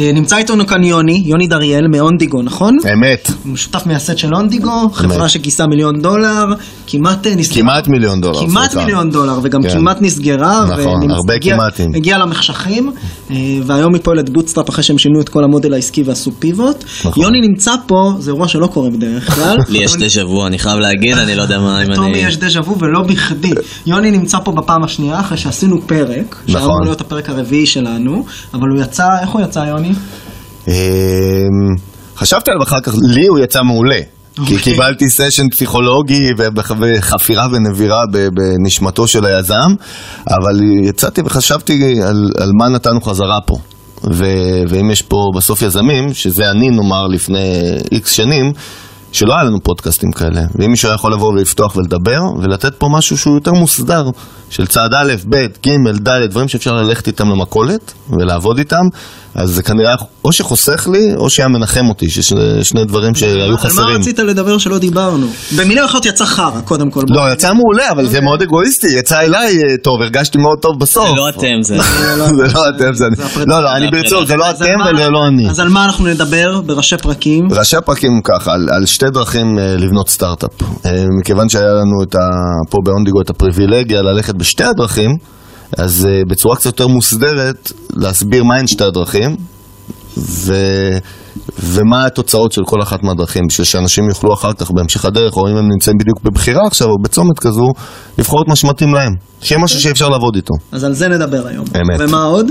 אה, נמצא איתנו כאן יוני, יוני דריאל מאונדיגו, נכון? אמת, הוא שותף מייסד של אונדיגו, חברה שגייסה מיליון דולר, כמעט אה, נסגרה. כמעט מיליון דולר. כמעט סליחה. מיליון דולר, וגם כן. כמעט נסגרה. נכון, הרבה הגיע- כמעטים. הגיעה למחשכים, אה, והיום היא פועלת bootstrap אחרי שהם שינו את כל המודל העסקי ועשו פיבוט. נכון. יוני נמצא פה, זה אירוע שלא קורה בדרך כלל. לי יש דז'ה וו, אני חייב להגיד, אני לא יודע מה אם אני... יש דז'ה וו ולא בכדי. יוני נמצא פה בפעם השנייה אחרי שעשינו פרק, שהיה נכון. אמור להיות הפרק הרביעי שלנו, אבל הוא יצא, איך הוא יצא יוני? אמ, חשבתי עליו אחר כך, לי הוא יצא מעולה. כי אוקיי. קיבלתי סשן פסיכולוגי וחפירה ונבירה בנשמתו של היזם, אבל יצאתי וחשבתי על, על מה נתנו חזרה פה. ו, ואם יש פה בסוף יזמים, שזה אני נאמר לפני איקס שנים, שלא היה לנו פודקאסטים כאלה, ואם מישהו היה יכול לבוא ולפתוח ולדבר, ולתת פה משהו שהוא יותר מוסדר, של צעד א', ב', ג', ד', דברים שאפשר ללכת איתם למכולת ולעבוד איתם, אז זה כנראה או שחוסך לי, או שהיה מנחם אותי, ששני שני דברים שהיו על מה חסרים. רצית לדבר שלא דיברנו? במילים אחרות יצא חרא, קודם כל. לא, יצא מעולה, אבל זה מאוד אגואיסטי, יצא אליי אה, טוב, הרגשתי מאוד טוב בסוף. זה לא אתם, זה... זה לא אתם, זה אני. לא, לא, אני ברצינות, זה לא אתם וזה לא אני. אז על מה אנחנו נדבר בראשי פרקים? ראשי הפרקים הם ככה, על, שתי דרכים אה, לבנות סטארט-אפ. אה, מכיוון שהיה לנו את ה, פה באונדיגו את הפריבילגיה ללכת בשתי הדרכים, אז אה, בצורה קצת יותר מוסדרת, להסביר מהן שתי הדרכים, ו, ומה התוצאות של כל אחת מהדרכים, בשביל שאנשים יוכלו אחר כך בהמשך הדרך, או אם הם נמצאים בדיוק בבחירה עכשיו, או בצומת כזו, לבחור את מה שמתאים להם. שיהיה משהו שאפשר לעבוד איתו. אז על זה נדבר היום. אמת. ומה עוד?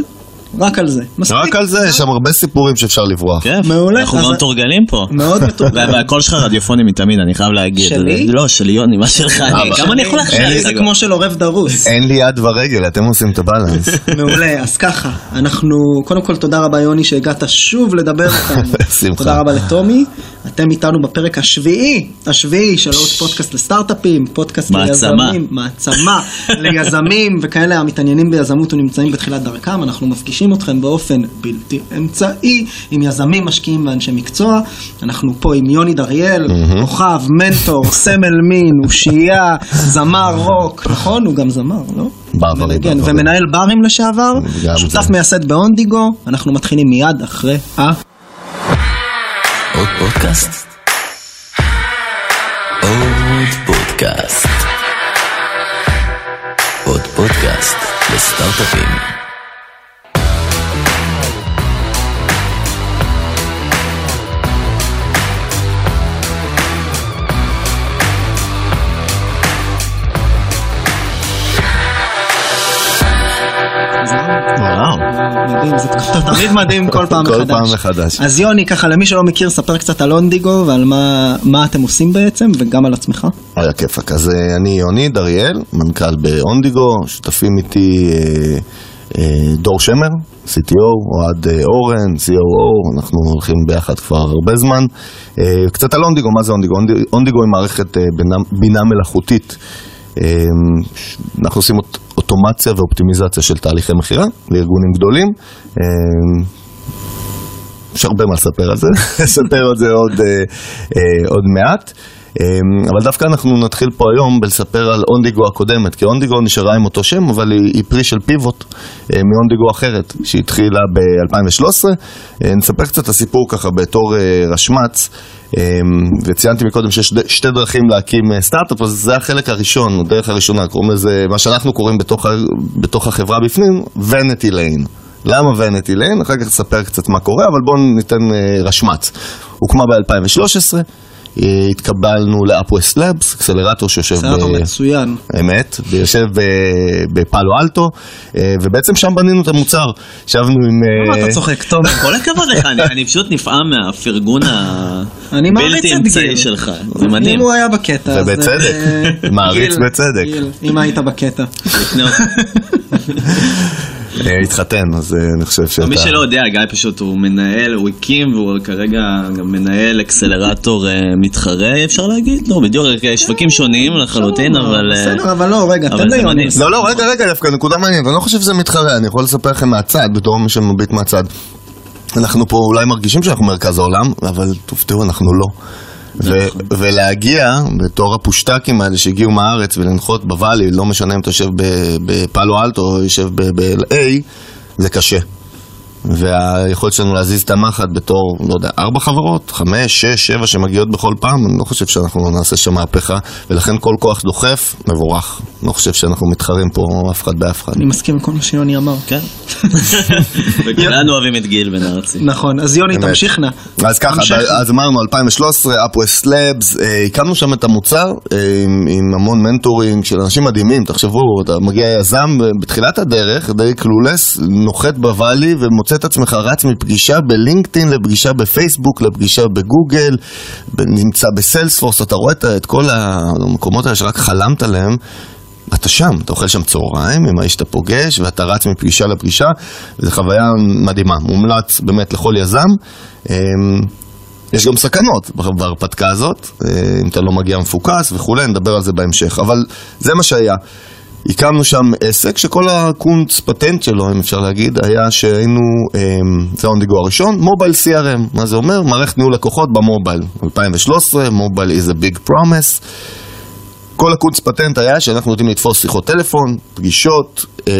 רק על זה. מספיק. רק על זה, יש שם הרבה סיפורים שאפשר לברוח. כיף, מעולה. אנחנו אז- גם מתורגלים פה. מאוד מתורגם. וה- והקול שלך רדיופוני מתמיד, אני חייב להגיד. שלי? לא, של יוני, מה שלך? אני- אבל- כמה אני יכול אין לי-? זה כמו של עורב דרוס. אין לי יד ורגל, אתם עושים את הבאלנס. מעולה, אז ככה, אנחנו, קודם כל תודה רבה יוני שהגעת שוב לדבר איתנו. בשמחה. תודה רבה לטומי, אתם איתנו בפרק השביעי, השביעי של עוד פודקאסט לסטארט-אפים, פודקאסט מעצמה. ליזמים, מעצמה ליזמים וכאלה המתעניינים ביזמות ונמצאים בתחילת דרכם, אנחנו מפגישים אתכם באופן בלתי אמצעי עם יזמים, משקיעים ואנשי מקצוע, אנחנו פה עם יוני דריאל, כוכב, מנטור, סמל מין, אושייה, זמר רוק, נכון? הוא גם זמר, לא? בעברי, בעברי. ומנהל ברים לשעבר, שותף. מייסד באונדיגו, אנחנו מתחילים מיד אחרי ה... עוד פודקאסט? עוד פודקאסט. עוד פודקאסט לסטארט-אפים. מדהים, זה תמיד מדהים כל פעם כל מחדש. פעם מחדש. אז יוני, ככה למי שלא מכיר, ספר קצת על אונדיגו ועל מה- מה אתם עושים בעצם, וגם על עצמך. היה כיפאק. אז אה, אני יוני דריאל, מנכ"ל באונדיגו, שותפים איתי אה, אה, דור שמר, CTO, אוהד אורן, COO, אנחנו הולכים ביחד כבר הרבה זמן. קצת על אונדיגו, מה זה אונדיגו? אונדי- אונדיגו היא מערכת בינה, בינה מלאכותית. אנחנו עושים אוטומציה ואופטימיזציה של תהליכי מכירה לארגונים גדולים. אה, יש הרבה מה לספר על זה, נספר על זה עוד, אה, אה, עוד מעט. אה, אבל דווקא אנחנו נתחיל פה היום בלספר על אונדיגו הקודמת, כי אונדיגו נשארה עם אותו שם, אבל היא, היא פרי של פיבוט אה, מאונדיגו אחרת, שהתחילה ב-2013. אה, נספר קצת את הסיפור ככה בתור אה, רשמ"ץ, וציינתי מקודם שיש שתי דרכים להקים סטארט-אפ, אז זה החלק הראשון, הדרך הראשונה, קוראים לזה, מה שאנחנו קוראים בתוך, בתוך החברה בפנים, vanity lane. למה ונטי ליין? אחר כך נספר קצת מה קורה, אבל בואו ניתן רשמ"ץ. הוקמה ב-2013, אה, התקבלנו לאפווסט לאבס, אקסלרטור שיושב סרטור מצוין. אמת, ויושב ב- בפאלו אלטו, אה, ובעצם שם בנינו את המוצר. ישבנו עם... למה אה, אתה צוחק, תום? כל הכבוד לך, אני- אני פשוט נפעם מהפרגון הבלתי אמצעי. שלך, זה מדהים. אם הוא היה בקטע, אז... ובצדק. אה, מעריץ בצדק. גיל, אם היית בקטע. התחתן, אז אה, אני חושב שאתה... מי שלא יודע, גיא פשוט הוא מנהל, הוא הקים והוא כרגע גם מנהל אקסלרטור אה, מתחרה, אפשר להגיד? לא, בדיוק, אה, שווקים שונים לחלוטין, אבל... אה, בסדר, אבל לא, רגע, תן. מדהים. לא, לא, רגע, רגע, דווקא נקודה מעניינת, אני לא חושב שזה מתחרה, אני יכול לספר לכם מהצד, בתור מי שמביט מהצד. אנחנו פה אולי מרגישים שאנחנו מרכז העולם, אבל תופתעו, אנחנו לא. ו- ולהגיע בתור הפושטקים האלה שהגיעו מהארץ ולנחות בוואלי, לא משנה אם אתה יושב בפאלו אלטו או יושב ב-LA, זה קשה. והיכולת שלנו להזיז את המחט בתור, לא יודע, ארבע חברות, חמש, שש, שבע שמגיעות בכל פעם, אני לא חושב שאנחנו נעשה שם מהפכה, ולכן כל כוח דוחף, מבורך. לא חושב שאנחנו מתחרים פה אף אחד באף אחד. אני מסכים עם כל מה שיוני אמר. כן. וכולנו אוהבים את גיל בן ארצי. נכון, אז יוני. תמשיך נא. אז ככה. אז אמרנו 2013, Upwest Labs, הקמנו שם את המוצר אה, עם, עם המון mentoring של אנשים מדהימים, תחשבו, אתה מגיע יזם אה, בתחילת הדרך, די clueless, נוחת ב Valley ומוצא את עצמך רץ מפגישה בלינקדאין לפגישה בפייסבוק, לפגישה בגוגל, נמצא בסיילספורס, אתה רואה את, את כל המקומות האלה שרק חלמת עליהם. אתה שם, אתה אוכל שם צהריים עם האיש שאתה פוגש, ואתה רץ מפגישה לפגישה, וזו חוויה מדהימה, מומלץ באמת לכל יזם. אמ, יש גם סכנות בהרפתקה הזאת, אה, אם אתה לא מגיע מפוקס וכולי, נדבר על זה בהמשך, אבל זה מה שהיה. הקמנו שם עסק שכל הקונץ פטנט שלו, אם אפשר להגיד, היה שהיינו, אמ, זה האונדיגו הראשון, mobile CRM. מה זה אומר? מערכת ניהול לקוחות ב mobile. 2013, mobile is a big promise. כל הקונץ פטנט היה שאנחנו יודעים לתפוס שיחות טלפון, פגישות, אה,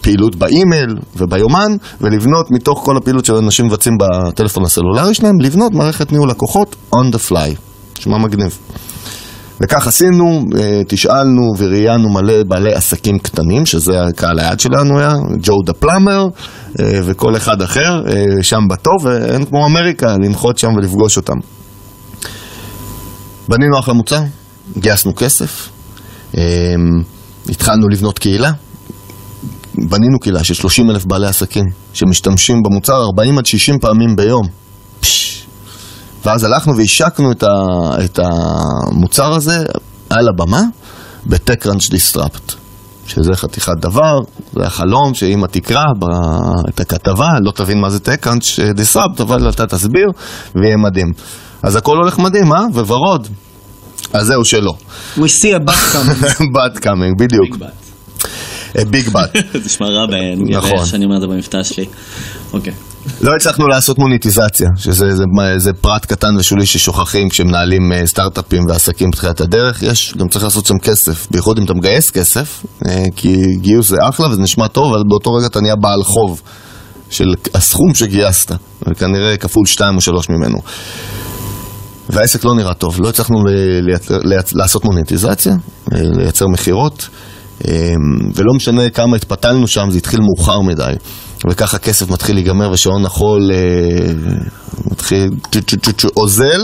פעילות באימייל וביומן, ולבנות מתוך כל הפעילות שאנשים מבצעים בטלפון הסלולרי שלהם, לבנות מערכת ניהול לקוחות on the fly. נשמע מגניב. וכך עשינו, אה, תשאלנו וראיינו מלא בעלי עסקים קטנים, שזה הקהל היעד שלנו היה, ג'ו דה פלאמר אה, וכל אחד אחר, אה, שם בטוב, ואין כמו אמריקה, לנחות שם ולפגוש אותם. בנינו אחלה מוצר, גייסנו כסף, אמ, התחלנו לבנות קהילה, בנינו קהילה של 30 אלף בעלי עסקים שמשתמשים במוצר 40 עד 60 פעמים ביום. פש. ואז הלכנו והשקנו את, ה, את המוצר הזה על הבמה ב-TechCrunch Disrupt, שזה חתיכת דבר, זה החלום שאמא תקרא ב- את הכתבה, לא תבין מה זה TechCrunch Disrupt, אבל אתה תסביר ויהיה מדהים. אז הכל הולך מדהים, אה? וורוד. אז זהו שלא. We see a but coming. but coming, בדיוק. big but. זה נשמע רע נכון. שאני אומר את זה במבטא שלי. אוקיי. לא הצלחנו לעשות מוניטיזציה, שזה זה, זה פרט קטן ושולי ששוכחים כשמנהלים אה, סטארט-אפים ועסקים בתחילת הדרך. יש, גם צריך לעשות שם כסף, בייחוד אם אתה מגייס כסף, אה, כי גיוס זה אחלה וזה נשמע טוב, אבל באותו רגע אתה נהיה בעל חוב של הסכום שגייסת, וכנראה כפול שתיים או שלוש ממנו. והעסק לא נראה טוב, לא הצלחנו לייצר- לייצ- לעשות מוניטיזציה, אה, לייצר מכירות, ולא משנה כמה התפתלנו שם, זה התחיל מאוחר מדי. וככה כסף מתחיל להיגמר ושעון החול אה, מתחיל אוזל.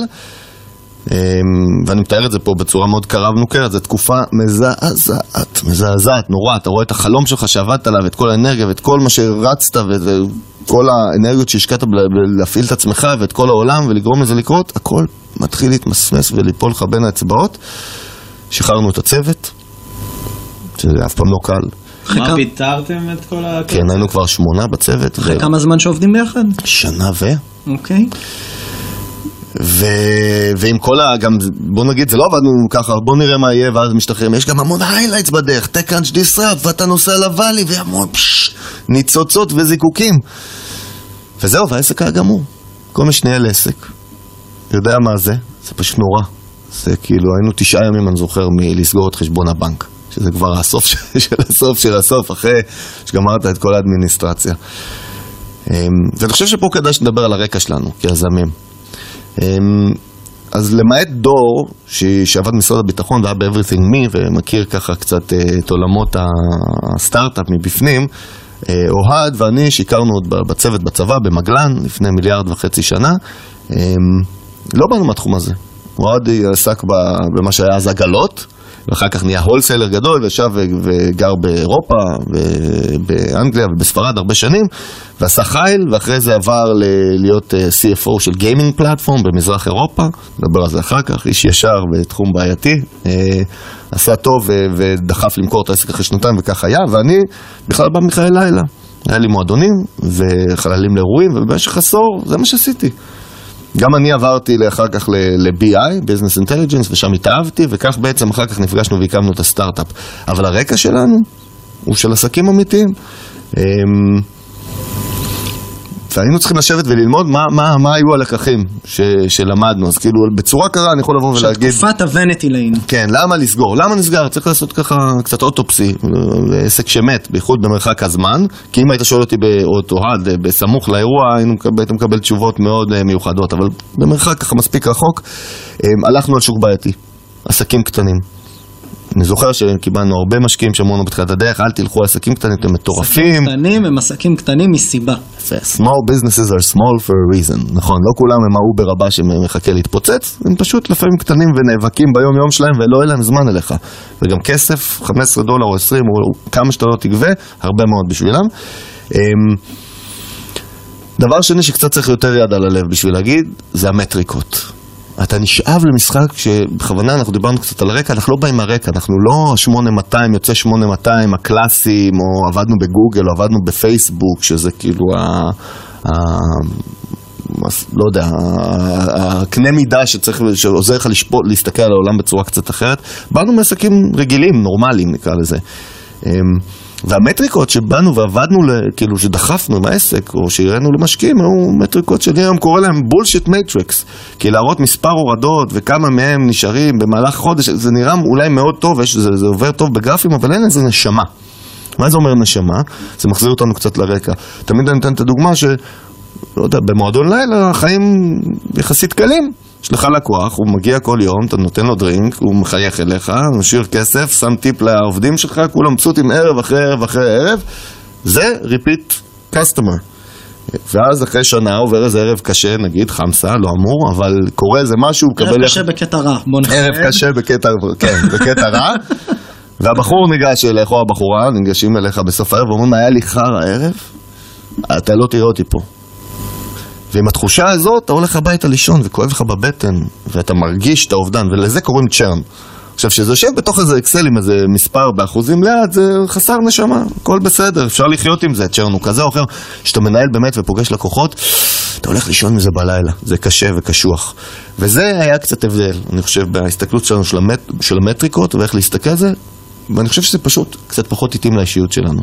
אה, ואני מתאר את זה פה בצורה מאוד קרה ומוכרת, זו תקופה מזעזעת, מזעזעת, נורא, אתה רואה את החלום שלך שעבדת עליו, את כל האנרגיה ואת כל מה שרצת וכל האנרגיות שהשקעת ב- ב- להפעיל את עצמך ואת כל העולם ולגרום לזה לקרות, הכל מתחיל להתמסמס וליפול לך בין האצבעות. שחררנו את הצוות, שזה אף פעם לא קל. מה פיטרתם את כל ה... כן, היינו כבר שמונה בצוות. אחרי כמה זמן שעובדים ביחד? שנה ו... אוקיי. ו... ועם כל ה... גם, בוא נגיד, זה לא עבדנו ככה, בוא נראה מה יהיה, ואז משתחררים. יש גם המון highlights בדרך, TechCrunch Disrupt, ואתה נוסע ל Valley, והמון פשש, ניצוצות וזיקוקים. וזהו, והעסק היה גמור. כל מי שניהל עסק, יודע מה זה, זה פשוט נורא. זה כאילו, היינו תשעה ימים, אני זוכר, מלסגור את חשבון הבנק. שזה כבר הסוף של הסוף של הסוף, אחרי שגמרת את כל האדמיניסטרציה. אמ, ואני חושב שפה כדאי שנדבר על הרקע שלנו, כיזמים. אמ, אז למעט דור שעבד במשרד הביטחון והיה ב-Everything Me ומכיר ככה קצת אה, את עולמות הסטארט-אפ מבפנים, אה, אוהד ואני שהכרנו עוד בצוות בצבא במגלן לפני מיליארד וחצי שנה, אמ, לא באנו מהתחום הזה. אוהד עסק במה שהיה אז עגלות. ואחר כך נהיה הולסלר גדול, וישב וגר באירופה, ובאנגליה ובספרד הרבה שנים, ועשה חייל, ואחרי זה עבר להיות אה, CFO של גיימינג פלטפורם במזרח אירופה, נדבר על זה אחר כך, איש ישר בתחום בעייתי, אה, עשה טוב ודחף למכור את העסק אחרי שנתיים, וכך היה, ואני בכלל בא מחיי לילה. היה לי מועדונים וחללים לאירועים, ובמשך עשור זה מה שעשיתי. גם אני עברתי אחר כך ל-BI, Business Intelligence, ושם התאהבתי, וכך בעצם אחר כך נפגשנו והקמנו את הסטארט-אפ. אבל הרקע שלנו הוא של עסקים אמיתיים. והיינו צריכים לשבת וללמוד מה, מה, מה היו הלקחים ש, שלמדנו, אז כאילו בצורה קרה אני יכול לבוא ולהגיד, תקופת הוונטי ליין. כן, למה לסגור? למה נסגר? צריך לעשות ככה קצת אוטופסי, לעסק שמת, בייחוד במרחק הזמן, כי אם היית שואל אותי באותו הד, בסמוך לאירוע, היית מקבל תשובות מאוד אה, מיוחדות, אבל במרחק ככה מספיק רחוק, אה, הלכנו על שוק בעייתי, עסקים קטנים. אני זוכר שקיבלנו הרבה משקיעים שאמרו לנו בתחילת הדרך, אל תלכו עסקים קטנים, אתם מטורפים. קטנים הם עסקים קטנים מסיבה. small businesses are small for a reason, נכון, לא כולם הם האובר הבא שמחכה להתפוצץ, הם פשוט לפעמים קטנים ונאבקים ביום יום שלהם ולא יהיה להם זמן אליך. וגם כסף, 15 דולר או 20 או כמה שאתה לא תגבה, הרבה מאוד בשבילם. אמ, דבר שני שקצת צריך יותר יד על הלב בשביל להגיד, זה המטריקות. אתה נשאב למשחק שבכוונה אנחנו דיברנו קצת על הרקע, אנחנו לא באים מהרקע, אנחנו לא 8200, יוצא 8200 הקלאסיים, או עבדנו בגוגל, או עבדנו בפייסבוק, שזה כאילו ה... ה... לא יודע, הקנה מידה שצריך, שעוזר לך לשפוט, להסתכל על העולם בצורה קצת אחרת. באנו מעסקים רגילים, נורמליים נקרא לזה. והמטריקות שבאנו ועבדנו, כאילו שדחפנו עם העסק, או שהראינו למשקיעים, היו מטריקות שאני היום קורא להם בולשיט מטריקס. כי להראות מספר הורדות וכמה מהם נשארים במהלך חודש, זה נראה אולי מאוד טוב, יש- זה, זה עובר טוב בגרפים, אבל אין לזה נשמה. מה זה אומר נשמה? זה מחזיר אותנו קצת לרקע. תמיד אני נותן את הדוגמה ש... לא יודע, במועדון לילה החיים יחסית קלים. יש לך לקוח, הוא מגיע כל יום, אתה נותן לו דרינק, הוא מחייך אליך, משאיר כסף, שם טיפ לעובדים שלך, כולם מבסוטים ערב אחרי ערב אחרי ערב, זה repeat customer. ואז אחרי שנה עובר איזה ערב קשה, נגיד חמסה, לא אמור, אבל קורה איזה משהו, הוא ערב מקבל... קשה בקטע רע. בוא נחדד. ערב קשה בקטע, כן, בקטע רע. והבחור ניגש אליך, או הבחורה ניגשים אליך בסוף הערב ואומרים, היה לי חרא הערב, אתה לא תראה אותי פה. ועם התחושה הזאת, אתה הולך הביתה לישון וכואב לך בבטן, ואתה מרגיש את האובדן, ולזה קוראים צ'רן. עכשיו, כשזה יושב בתוך איזה אקסל עם איזה מספר באחוזים ליד, זה חסר נשמה, הכל בסדר, אפשר לחיות עם זה, צ'רן הוא כזה או אחר. כשאתה מנהל באמת ופוגש לקוחות, אתה הולך לישון עם זה בלילה, זה קשה וקשוח. וזה היה קצת הבדל, אני חושב, בהסתכלות שלנו של, המט... של המטריקות ואיך להסתכל על זה, ואני חושב שזה פשוט קצת פחות התאים לאישיות שלנו.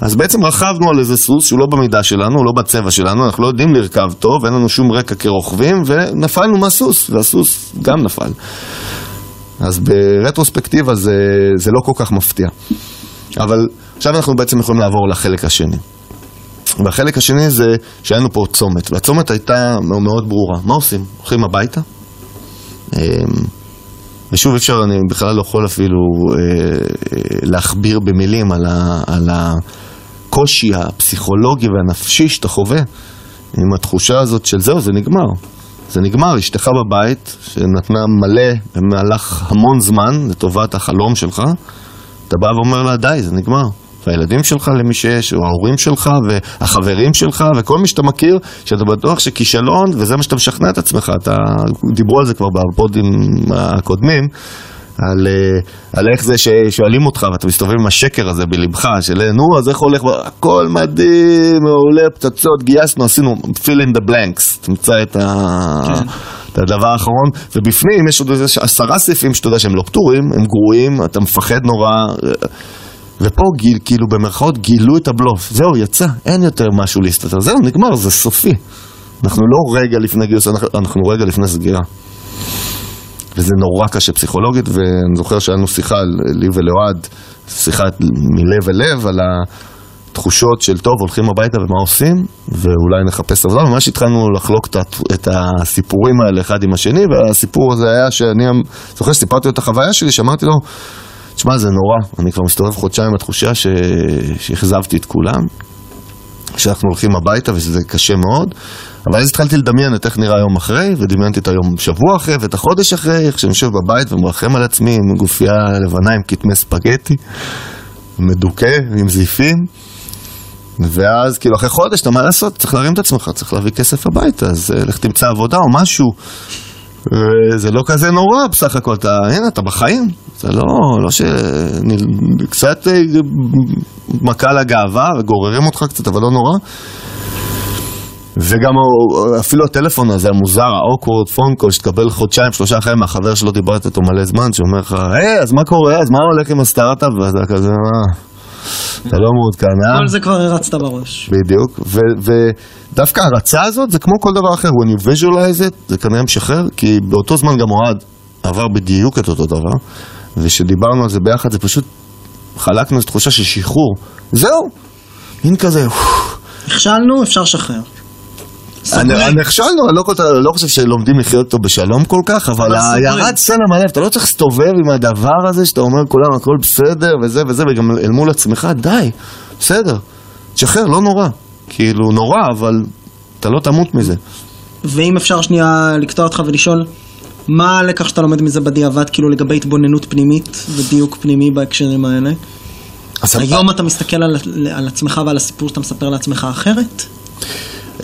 אז בעצם רכבנו על איזה סוס שהוא לא במידה שלנו, לא בצבע שלנו, אנחנו לא יודעים לרכב טוב, אין לנו שום רקע כרוכבים, ונפלנו מהסוס, והסוס גם נפל. אז ברטרוספקטיבה זה, זה לא כל כך מפתיע. אבל עכשיו אנחנו בעצם יכולים לעבור לחלק השני. והחלק השני זה שהיה לנו פה צומת, והצומת הייתה מאוד ברורה. מה עושים? הולכים הביתה? אמ, ושוב, אפשר, אני בכלל לא יכול אפילו אה, אה, להכביר במילים על, ה, על הקושי הפסיכולוגי והנפשי שאתה חווה עם התחושה הזאת של זהו, זה נגמר. זה נגמר, אשתך בבית, שנתנה מלא במהלך המון זמן לטובת החלום שלך, אתה בא ואומר לה, די, זה נגמר. והילדים שלך למי שיש, או ההורים שלך, והחברים שלך, וכל מי שאתה מכיר, שאתה בטוח שכישלון, וזה מה שאתה משכנע את עצמך. אתה, דיברו על זה כבר בפודים הקודמים, על, אה, על איך זה ששואלים אותך, ואתה מסתובב עם השקר הזה בלבך, של נו, אז איך הולך, הכל מדהים, מעולה, פצצות, גייסנו, עשינו fill in the blanks, תמצא את ה... כן. את הדבר האחרון, ובפנים יש עוד עשרה סעיפים שאתה יודע שהם לא פתורים, הם גרועים, אתה מפחד נורא, ופה גיל, כאילו במרכאות גילו את הבלוף, זהו, יצא, אין יותר משהו להסתתר, זהו, נגמר, זה סופי. אנחנו לא רגע לפני גיוס, אנחנו, אנחנו רגע לפני סגירה. וזה נורא קשה פסיכולוגית, ואני זוכר שהיה לנו שיחה, לי ולאוהד, שיחה מלב אל לב על התחושות של טוב, הולכים הביתה ומה עושים, ואולי נחפש עבודה, ממש התחלנו לחלוק את, הסיפורים האלה אחד עם השני, והסיפור הזה היה שאני זוכר שסיפרתי לו את החוויה שלי, שאמרתי לו, תשמע, זה נורא, אני כבר מסתובב חודשיים עם התחושה. שאכזבתי את כולם, שאנחנו הולכים הביתה ושזה קשה מאוד, אבל אז התחלתי לדמיין את איך נראה היום אחרי, ודמיינתי את היום שבוע אחרי ואת החודש אחרי, איך שאני יושב בבית ומרחם על עצמי עם גופייה לבנה עם כתמי ספגטי, מדוכא, עם זיפים. ואז כאילו אחרי חודש, אתה מה לעשות? צריך להרים את עצמך, צריך להביא כסף הביתה, אז אה, לך תמצא עבודה או משהו. זה לא כזה נורא בסך הכל, אתה, הנה, אתה בחיים. זה לא, לא ש... אני, קצת אה, מכה לגאווה וגוררים אותך קצת, אבל לא נורא. וגם אפילו הטלפון הזה המוזר, phone call, שתקבל חודשיים, שלושה אחרי מהחבר שלא דיברת איתו מלא זמן, שאומר לך, היי, אז מה קורה? אז מה הולך עם הסטארט-אפ? ואתה כזה, מה? אתה לא מעודכן, אה? כל זה כבר הרצת בראש. בדיוק, ודווקא הרצה הזאת זה כמו כל דבר אחר, when you visualize it, זה כנראה משחרר, כי באותו זמן גם אוהד עבר בדיוק את אותו דבר, וכשדיברנו על זה ביחד זה פשוט, חלקנו איזו תחושה של שחרור, זהו, מין כזה, נכשלנו, אפשר לשחרר. נכשלנו, אני לא כל- לא חושב שלומדים לחיות אותו בשלום כל כך, אבל. ירד סצנה מהלב, אתה לא צריך להסתובב עם הדבר הזה שאתה אומר כולם הכל בסדר וזה וזה, וגם אל מול עצמך, די, בסדר, תשחרר, לא נורא. כאילו, נורא, אבל אתה לא תמות מזה. ואם אפשר שנייה לקטוע אותך ולשאול, מה הלקח שאתה לומד מזה בדיעבד, כאילו לגבי התבוננות פנימית ודיוק פנימי בהקשרים האלה? היום אתה מסתכל על, על עצמך ועל הסיפור שאתה מספר לעצמך אחרת?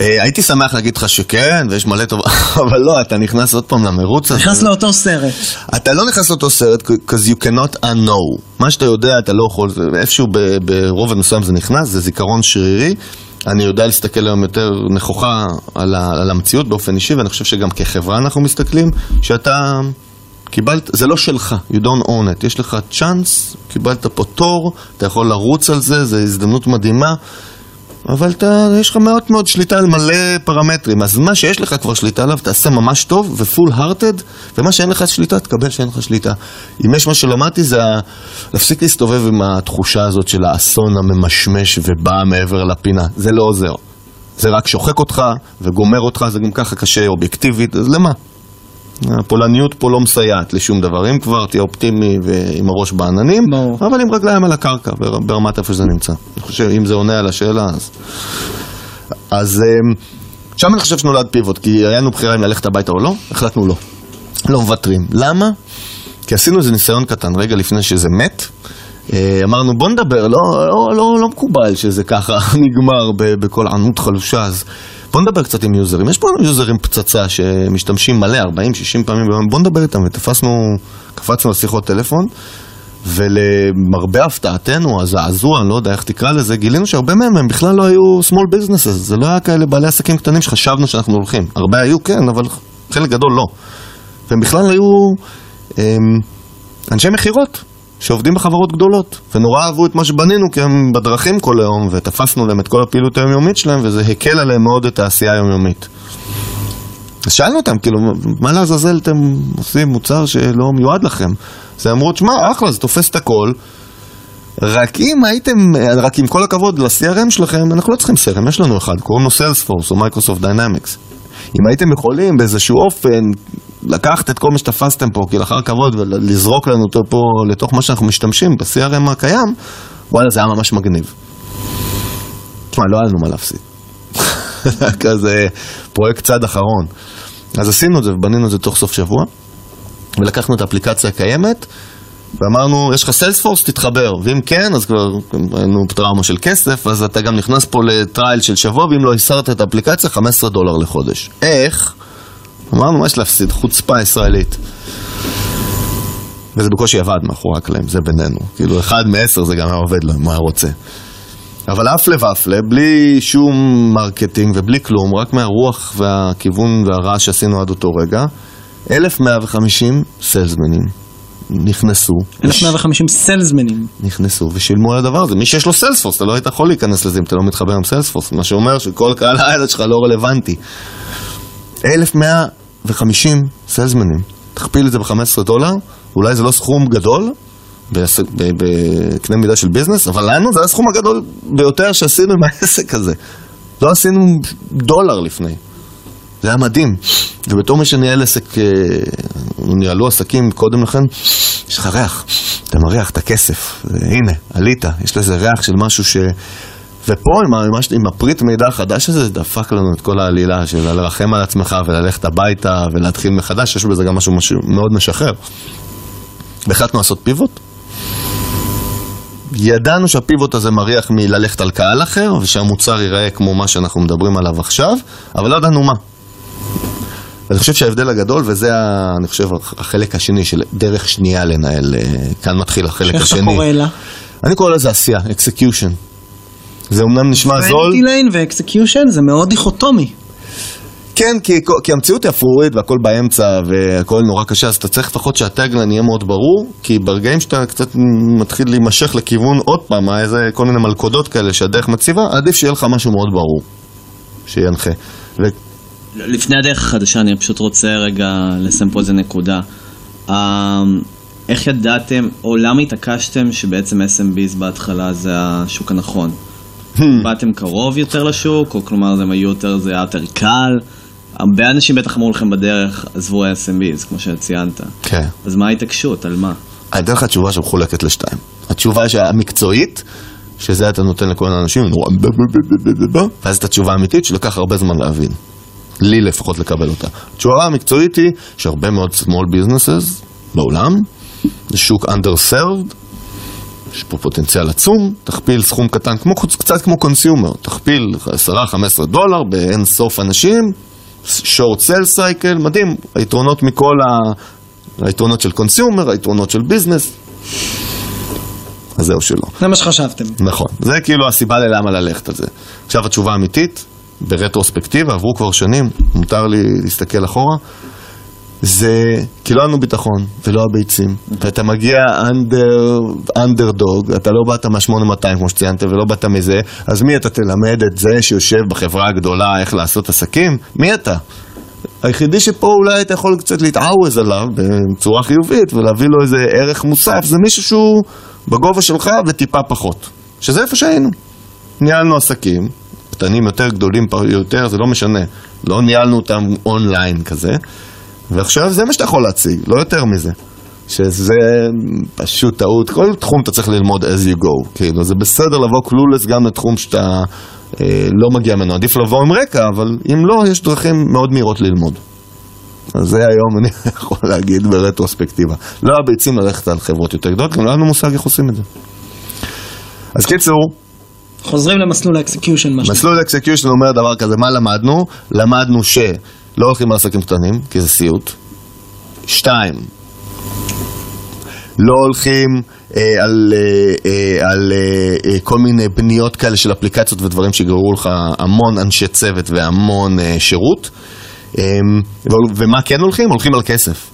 אה, הייתי שמח להגיד לך שכן, ויש מלא טוב, אבל לא, אתה נכנס עוד פעם למרוץ הזה. נכנס לאותו סרט. אתה לא נכנס לאותו סרט, because you cannot unknow. מה שאתה יודע, אתה לא יכול, איפשהו ברובד מסוים זה נכנס, זה זיכרון שרירי. אני יודע להסתכל היום יותר נכוחה על, ה, על המציאות באופן אישי, ואני חושב שגם כחברה אנחנו מסתכלים, שאתה קיבלת, זה לא שלך, you don't own it. יש לך צ'אנס, קיבלת פה תור, אתה יכול לרוץ על זה, זו הזדמנות מדהימה. אבל אתה, יש לך מאוד מאוד שליטה על מלא פרמטרים, אז מה שיש לך כבר שליטה עליו, תעשה ממש טוב ופול הרטד, ומה שאין לך שליטה, תקבל שאין לך שליטה. אם יש מה שלמדתי זה להפסיק להסתובב עם התחושה הזאת של האסון הממשמש ובא מעבר לפינה, זה לא עוזר. זה רק שוחק אותך וגומר אותך, זה גם ככה קשה אובייקטיבית, אז למה? הפולניות פה לא מסייעת לשום דבר, אם כבר תהיה אופטימי ועם הראש בעננים, ברור. אבל עם רגליים על הקרקע, בר- ברמת איפה שזה נמצא. אני חושב, אם זה עונה על השאלה, אז... אז אמ, שם אני חושב שנולד פיבוט, כי היה לנו בחירה אם ללכת הביתה או לא, החלטנו לא. לא מוותרים. למה? כי עשינו איזה ניסיון קטן רגע לפני שזה מת. אה, אמרנו בוא נדבר, לא, לא, לא, לא מקובל שזה ככה נגמר ב- בכל ענות חלושה, אז בוא נדבר קצת עם יוזרים. יש פה יוזרים פצצה שמשתמשים מלא, 40-60 פעמים ביום, בוא נדבר איתם, ותפסנו, קפצנו על שיחות טלפון, ולמרבה הפתעתנו, הזעזוע, אני לא יודע איך תקרא לזה, גילינו שהרבה מהם הם בכלל לא היו small businesses, זה לא היה כאלה בעלי עסקים קטנים שחשבנו שאנחנו הולכים. הרבה היו כן, אבל חלק גדול לא. והם בכלל היו אמ, אנשי מכירות שעובדים בחברות גדולות, ונורא אהבו את מה שבנינו כי הם בדרכים כל היום, ותפסנו להם את כל הפעילות היומיומית שלהם, וזה הקל עליהם מאוד את העשייה היומיומית. אז שאלנו אותם, כאילו, מה לעזאזל אתם עושים מוצר שלא מיועד לכם? אז הם אמרו, תשמע, אחלה, זה תופס את הכל. רק אם הייתם, רק עם כל הכבוד ל-CRM שלכם, אנחנו לא צריכים CRM, יש לנו אחד, קוראים לו Salesforce או Microsoft Dynamics. אם הייתם יכולים באיזשהו אופן לקחת את כל מה שתפסתם פה, כלאחר כבוד, ולזרוק לנו אותו פה לתוך מה שאנחנו משתמשים ב-CRM הקיים, וואלה, זה היה ממש מגניב. תשמע, לא היה לנו מה להפסיד. כזה פרויקט צעד אחרון. אז עשינו את זה ובנינו את זה תוך סוף שבוע, ולקחנו את האפליקציה הקיימת, ואמרנו, יש לך סיילספורס, תתחבר, ואם כן, אז כבר היינו בטראומה של כסף, אז אתה גם נכנס פה לטרייל של שבוע, ואם לא הסרת את האפליקציה, 15 דולר לחודש. איך? מה יש להפסיד? חוצפה ישראלית. וזה בקושי עבד מאחורי הקלעים, זה בינינו. כאילו, אחד מעשר זה גם היה עובד לו, אם הוא היה רוצה. אבל הפלא ופלא, בלי שום marketing ובלי כלום, רק מהרוח והכיוון והרעש שעשינו עד אותו רגע, 1,150 salesmanים נכנסו. 1150 salesmanים. נכנסו ושילמו על הדבר הזה. מי שיש לו סיילספורס, אתה לא היית יכול להיכנס לזה אם אתה לא מתחבר עם סיילספורס, מה שאומר שכל קהל היעד שלך לא רלוונטי. 1,150 סיילסמנים. תכפיל את זה ב-15 דולר, אולי זה לא סכום גדול בקנה מידה של ביזנס, אבל לנו זה הסכום הגדול ביותר שעשינו עם העסק הזה. לא עשינו דולר לפני. זה היה מדהים. ובתור מי שניהל עסק, אה, ניהלו עסקים קודם לכן, יש לך ריח. אתה מריח את הכסף. הנה, עלית, יש לזה ריח של משהו ש... ופה עם, ה- עם, הפריט מידע החדש הזה, זה דפק לנו את כל העלילה של לרחם על עצמך וללכת הביתה ולהתחיל מחדש, יש בזה גם משהו, משהו מאוד משחרר. והחלטנו לעשות פיבוט. ידענו שהפיבוט הזה מריח מללכת על קהל אחר, ושהמוצר ייראה כמו מה שאנחנו מדברים עליו עכשיו, אבל לא ידענו מה. ואני חושב שההבדל הגדול, וזה, ה- אני חושב, החלק השני של דרך שנייה לנהל, אה, כאן מתחיל החלק איך השני. אתה קורא לה? אני קורא לזה עשייה, execution. זה אומנם נשמע זול, vanity lane ו execution זה מאוד דיכוטומי. כן, כי, כי המציאות היא אפרורית והכל באמצע והכל נורא קשה, אז אתה צריך לפחות שה tagline יהיה מאוד ברור, כי ברגעים שאתה קצת מתחיל להימשך לכיוון עוד פעם, איזה כל מיני מלכודות כאלה שהדרך מציבה, עדיף שיהיה לך משהו מאוד ברור, שינחה. ו... לפני הדרך החדשה, אני פשוט רוצה רגע לסיים פה איזה נקודה. אה, איך ידעתם, או למה התעקשתם שבעצם SMBs בהתחלה זה השוק הנכון? באתם קרוב יותר לשוק, או כלומר זה היו יותר, זה היה יותר קל? הרבה אנשים בטח אמרו לכם בדרך, עזבו SMBs, כמו שציינת. כן. אז מה ההתעקשות? על מה? אני אתן לך תשובה שמחולקת לשתיים. התשובה המקצועית, שזה אתה נותן לכל האנשים, ואז את התשובה האמיתית שלקח הרבה זמן להבין. לי לפחות לקבל אותה. התשובה המקצועית היא שהרבה מאוד small businesses בעולם, זה שוק underserved, יש פה פוטנציאל עצום, תכפיל סכום קטן, כמו, קצת כמו consumer, תכפיל 10-15 דולר באין סוף אנשים, short sell cycle, מדהים, היתרונות מכל ה... היתרונות של consumer, היתרונות של business. אז זהו שלא. זה מה שחשבתם. נכון, זה כאילו הסיבה ללמה ללכת על זה. עכשיו התשובה האמיתית, ברטרוספקטיבה, עברו כבר שנים, מותר לי להסתכל אחורה, זה כי לא היה לנו ביטחון ולא הביצים. ואתה מגיע אנדר, אנדרדוג, אתה לא באת מה-8200 כמו שציינת ולא באת מזה, אז מי אתה תלמד את זה שיושב בחברה הגדולה איך לעשות עסקים? מי אתה? היחידי שפה אולי אתה יכול קצת להתעווז עליו בצורה חיובית ולהביא לו איזה ערך מוסף, זה מישהו שהוא בגובה שלך וטיפה פחות. שזה איפה שהיינו. ניהלנו עסקים, קטנים יותר, גדולים יותר, זה לא משנה. לא ניהלנו אותם אונליין כזה. ועכשיו זה מה שאתה יכול להציג, לא יותר מזה. שזה פשוט טעות, כל תחום אתה צריך ללמוד as you go, כאילו זה בסדר לבוא קלולס גם לתחום שאתה אה, לא מגיע ממנו, עדיף לבוא עם רקע, אבל אם לא, יש דרכים מאוד מהירות ללמוד. אז זה היום אני יכול להגיד ברטרוספקטיבה. לא הביצים ללכת על חברות יותר גדולות, גם לא היה לנו מושג איך עושים את זה. אז קיצור, חוזרים למסלול ה execution, מסלול ה execution אומר דבר כזה, מה למדנו? למדנו ש... לא הולכים על קטנים, כי זה סיוט. שתיים, לא הולכים אה, על, אה, אה, על אה, אה, כל מיני בניות כאלה של אפליקציות ודברים שיגררו לך המון אנשי צוות והמון אה, שירות. אה, ומה כן הולכים? הולכים על כסף.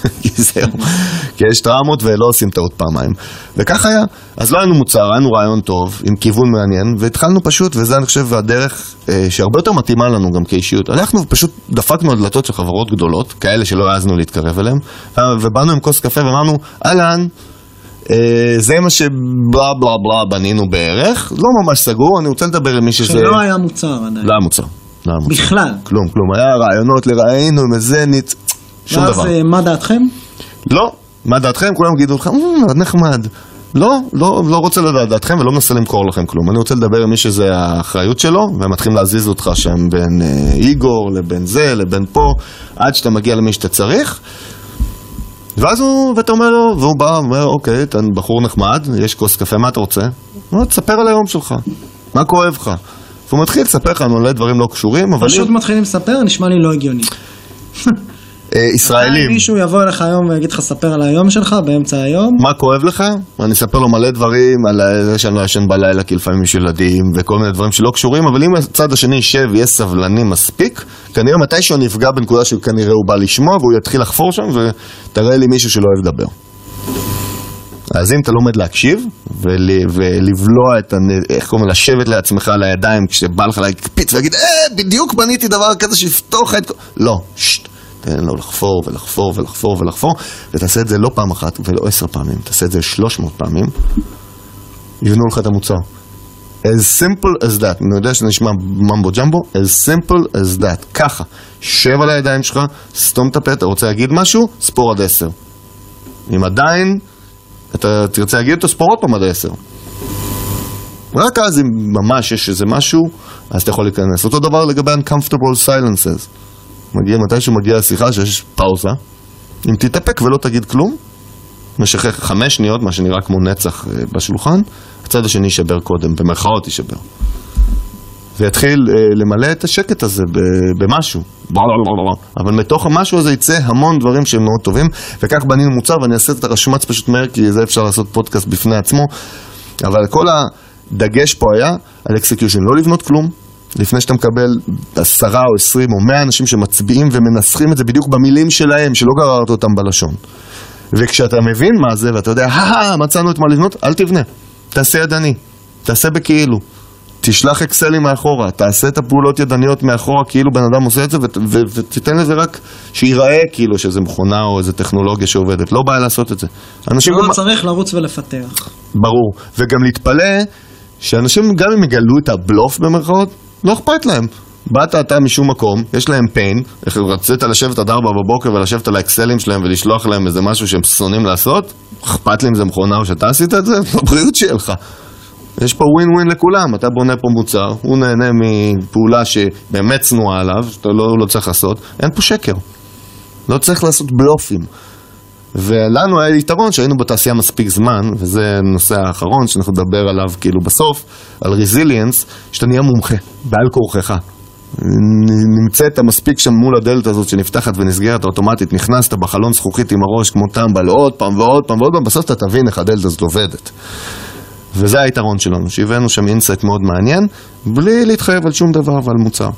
כי זהו, כי יש טראומות ולא עושים טעות פעמיים. וכך היה. אז לא היה לנו מוצר, היה לנו רעיון טוב, עם כיוון מעניין, והתחלנו פשוט, וזה אני חושב הדרך אה, שהרבה יותר מתאימה לנו גם כאישיות. הלכנו ופשוט דפקנו על דלתות של חברות גדולות, כאלה שלא העזנו להתקרב אליהן, ובאנו עם כוס קפה ואמרנו, אהלן, אה, זה מה שבלה בלה בלה בנינו בערך, לא ממש סגור, אני רוצה לדבר עם מי שזה... שלא היה מוצר עדיין. לא היה מוצר. לא היה מוצר. בכלל. כלום, כלום. היה רעיונות לראינו איזה ניץ... שום ואז דבר. אה, מה דעתכם? לא, מה דעתכם? כולם יגידו לך, "אה, נחמד. לא, לא, לא רוצה לדעת דעתכם ולא מנסה למכור לכם כלום. אני רוצה לדבר עם מי שזה האחריות שלו, והם מתחילים להזיז אותך שם בין אה, איגור לבין זה, לבין פה, עד שאתה מגיע למי שאתה צריך. ואז הוא, ואתה אומר לו, והוא בא, אומר, אוקיי, אתה בחור נחמד, יש כוס קפה, מה אתה רוצה? הוא אומר, תספר על היום שלך, מה כואב לך? והוא מתחיל לספר לך מלא דברים לא קשורים, אבל פשוט מתחילים לספר, נשמע לי לא הגיוני. אה, ישראלים. מישהו יבוא אליך היום ויגיד לך, ספר על היום שלך באמצע היום, מה כואב לך? אני אספר לו מלא דברים על זה שאני לא ישן בלילה כי לפעמים יש ילדים וכל מיני דברים שלא קשורים, אבל אם הצד השני יישב ויהיה סבלני מספיק, כנראה מתישהו אני אפגע בנקודה שכנראה הוא בא לשמוע והוא יתחיל לחפור שם ותראה לי מישהו שלא אוהב לדבר. אז אם אתה לומד להקשיב ול, ולבלוע את, הנ- איך קוראים, לשבת לעצמך על הידיים כשבא לך להקפיץ ולהגיד, אה, בדיוק בניתי דבר כזה שיפתור לך את... כל-" לא, שט, תן לו לחפור ולחפור ולחפור ולחפור, ותעשה את זה לא פעם אחת ולא עשר פעמים, תעשה את זה שלוש מאות פעמים, יבנו לך את המוצר. as simple as that, אני יודע שזה נשמע ממבו ג'מבו, as simple as that, ככה, שב על הידיים שלך, סתום את הפה, אתה רוצה להגיד משהו, ספור עד עשר. אם עדיין אתה תרצה להגיד אותו, ספור עוד פעם עד עשר. רק אז אם ממש יש איזה משהו, אז אתה יכול להיכנס. אותו דבר לגבי uncomfortable silences. מגיע, מתישהו מגיע השיחה שיש פאוזה, אם תתאפק ולא תגיד כלום, במשך חמש שניות, מה שנראה כמו נצח אה, בשולחן, הצד השני יישבר קודם, במרכאות יישבר. ויתחיל אה, למלא את השקט הזה במשהו. אבל מתוך המשהו הזה יצא המון דברים שהם מאוד טובים, וכך בנינו מוצר, ואני אעשה את הרשמץ פשוט מהר, כי זה אפשר לעשות פודקאסט בפני עצמו. אבל כל הדגש פה היה על execution, לא לבנות כלום, לפני שאתה מקבל עשרה או עשרים או מאה אנשים שמצביעים ומנסחים את זה בדיוק במילים שלהם, שלא גררת אותם בלשון. וכשאתה מבין מה זה ואתה יודע, הא, מצאנו את מה לבנות, אל תבנה. תעשה ידני, תעשה בכאילו. תשלח אקסלים מאחורה, תעשה את הפעולות ידניות מאחורה כאילו בן אדם עושה את זה ותיתן לזה רק שייראה כאילו שזה מכונה או איזה טכנולוגיה שעובדת. לא בעיה לעשות את זה. אנשים לא גם... צריך לרוץ ולפתח. ברור. וגם להתפלא שאנשים גם אם יגלו את הבלוף במרכאות, לא אכפת להם. באת אתה משום מקום, יש להם pain, רצית לשבת עד ארבע בבוקר ולשבת על האקסלים שלהם ולשלוח להם איזה משהו שהם שונאים לעשות, אכפת לי אם זה מכונה או שאתה עשית את זה, בבריאות שיהיה לך. יש פה ווין ווין לכולם, אתה בונה פה מוצר, הוא נהנה מפעולה שבאמת צנועה עליו, שאתה לא, לא צריך לעשות, אין פה שקר. לא צריך לעשות בלופים. ולנו היה יתרון שהיינו בתעשייה מספיק זמן, וזה הנושא האחרון שאנחנו נדבר עליו כאילו בסוף, על רזיליאנס, שאתה נהיה מומחה, בעל כורחך. נ- נמצאת מספיק שם מול הדלת הזאת שנפתחת ונסגרת אוטומטית, נכנסת בחלון זכוכית עם הראש כמו טמבל עוד פעם ועוד פעם ועוד פעם, בסוף אתה תבין איך הדלת הזאת עובדת. וזה היתרון שלנו, שהבאנו שם insight מאוד מעניין, בלי להתחייב על שום דבר ועל מוצר.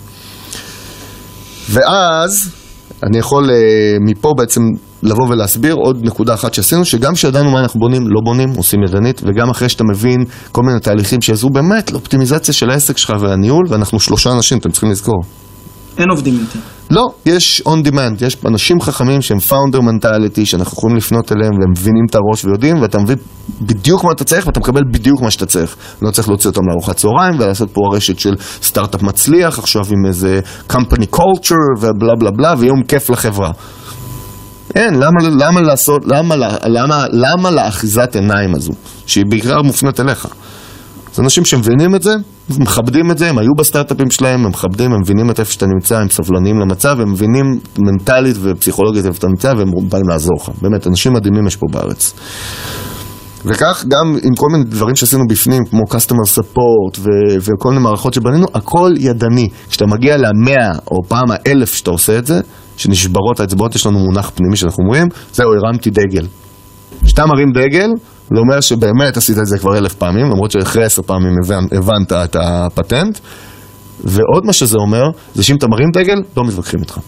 ואז אני יכול אה, מפה בעצם לבוא ולהסביר עוד נקודה אחת שעשינו, שגם כשידענו מה אנחנו בונים, לא בונים, עושים ידנית, וגם אחרי שאתה מבין כל מיני תהליכים שיעזרו באמת לאופטימיזציה של העסק שלך והניהול, ואנחנו שלושה אנשים, אתם צריכים לזכור. אין עובדים יותר. לא, יש on demand, יש אנשים חכמים שהם founder mentality, שאנחנו יכולים לפנות אליהם והם מבינים את הראש ויודעים, ואתה מבין בדיוק מה אתה צריך ואתה מקבל בדיוק מה שאתה צריך. לא צריך להוציא אותם לארוחת צהריים ולעשות פה רשת של סטארט-אפ מצליח, עכשיו עם איזה company culture ובלה בלה בלה, ויום כיף לחברה. אין, למה, למה לעשות, למה, למה, למה לאחיזת עיניים הזו, שהיא בעיקר מופנית אליך? זה אנשים שמבינים את זה, מכבדים את זה, הם היו בסטארט-אפים שלהם, הם מכבדים, הם מבינים את איפה שאתה נמצא, הם סבלניים למצב, הם מבינים מנטלית ופסיכולוגית איפה אתה נמצא, והם באים לעזור לך. באמת, אנשים מדהימים יש פה בארץ. וכך גם עם כל מיני דברים שעשינו בפנים, כמו customer support ו- וכל מיני מערכות שבנינו, הכל ידני. כשאתה מגיע למאה או פעם האלף שאתה עושה את זה, שנשברות האצבעות, יש לנו מונח פנימי שאנחנו אומרים, זהו, הרמתי דגל. כשאתה מרים דגל, זה אומר שבאמת עשית את זה כבר אלף פעמים, למרות שאחרי עשר פעמים הבנ- הבנת את הפטנט. ועוד מה שזה אומר, זה שאם אתה מרים דגל, לא מתווכחים איתך.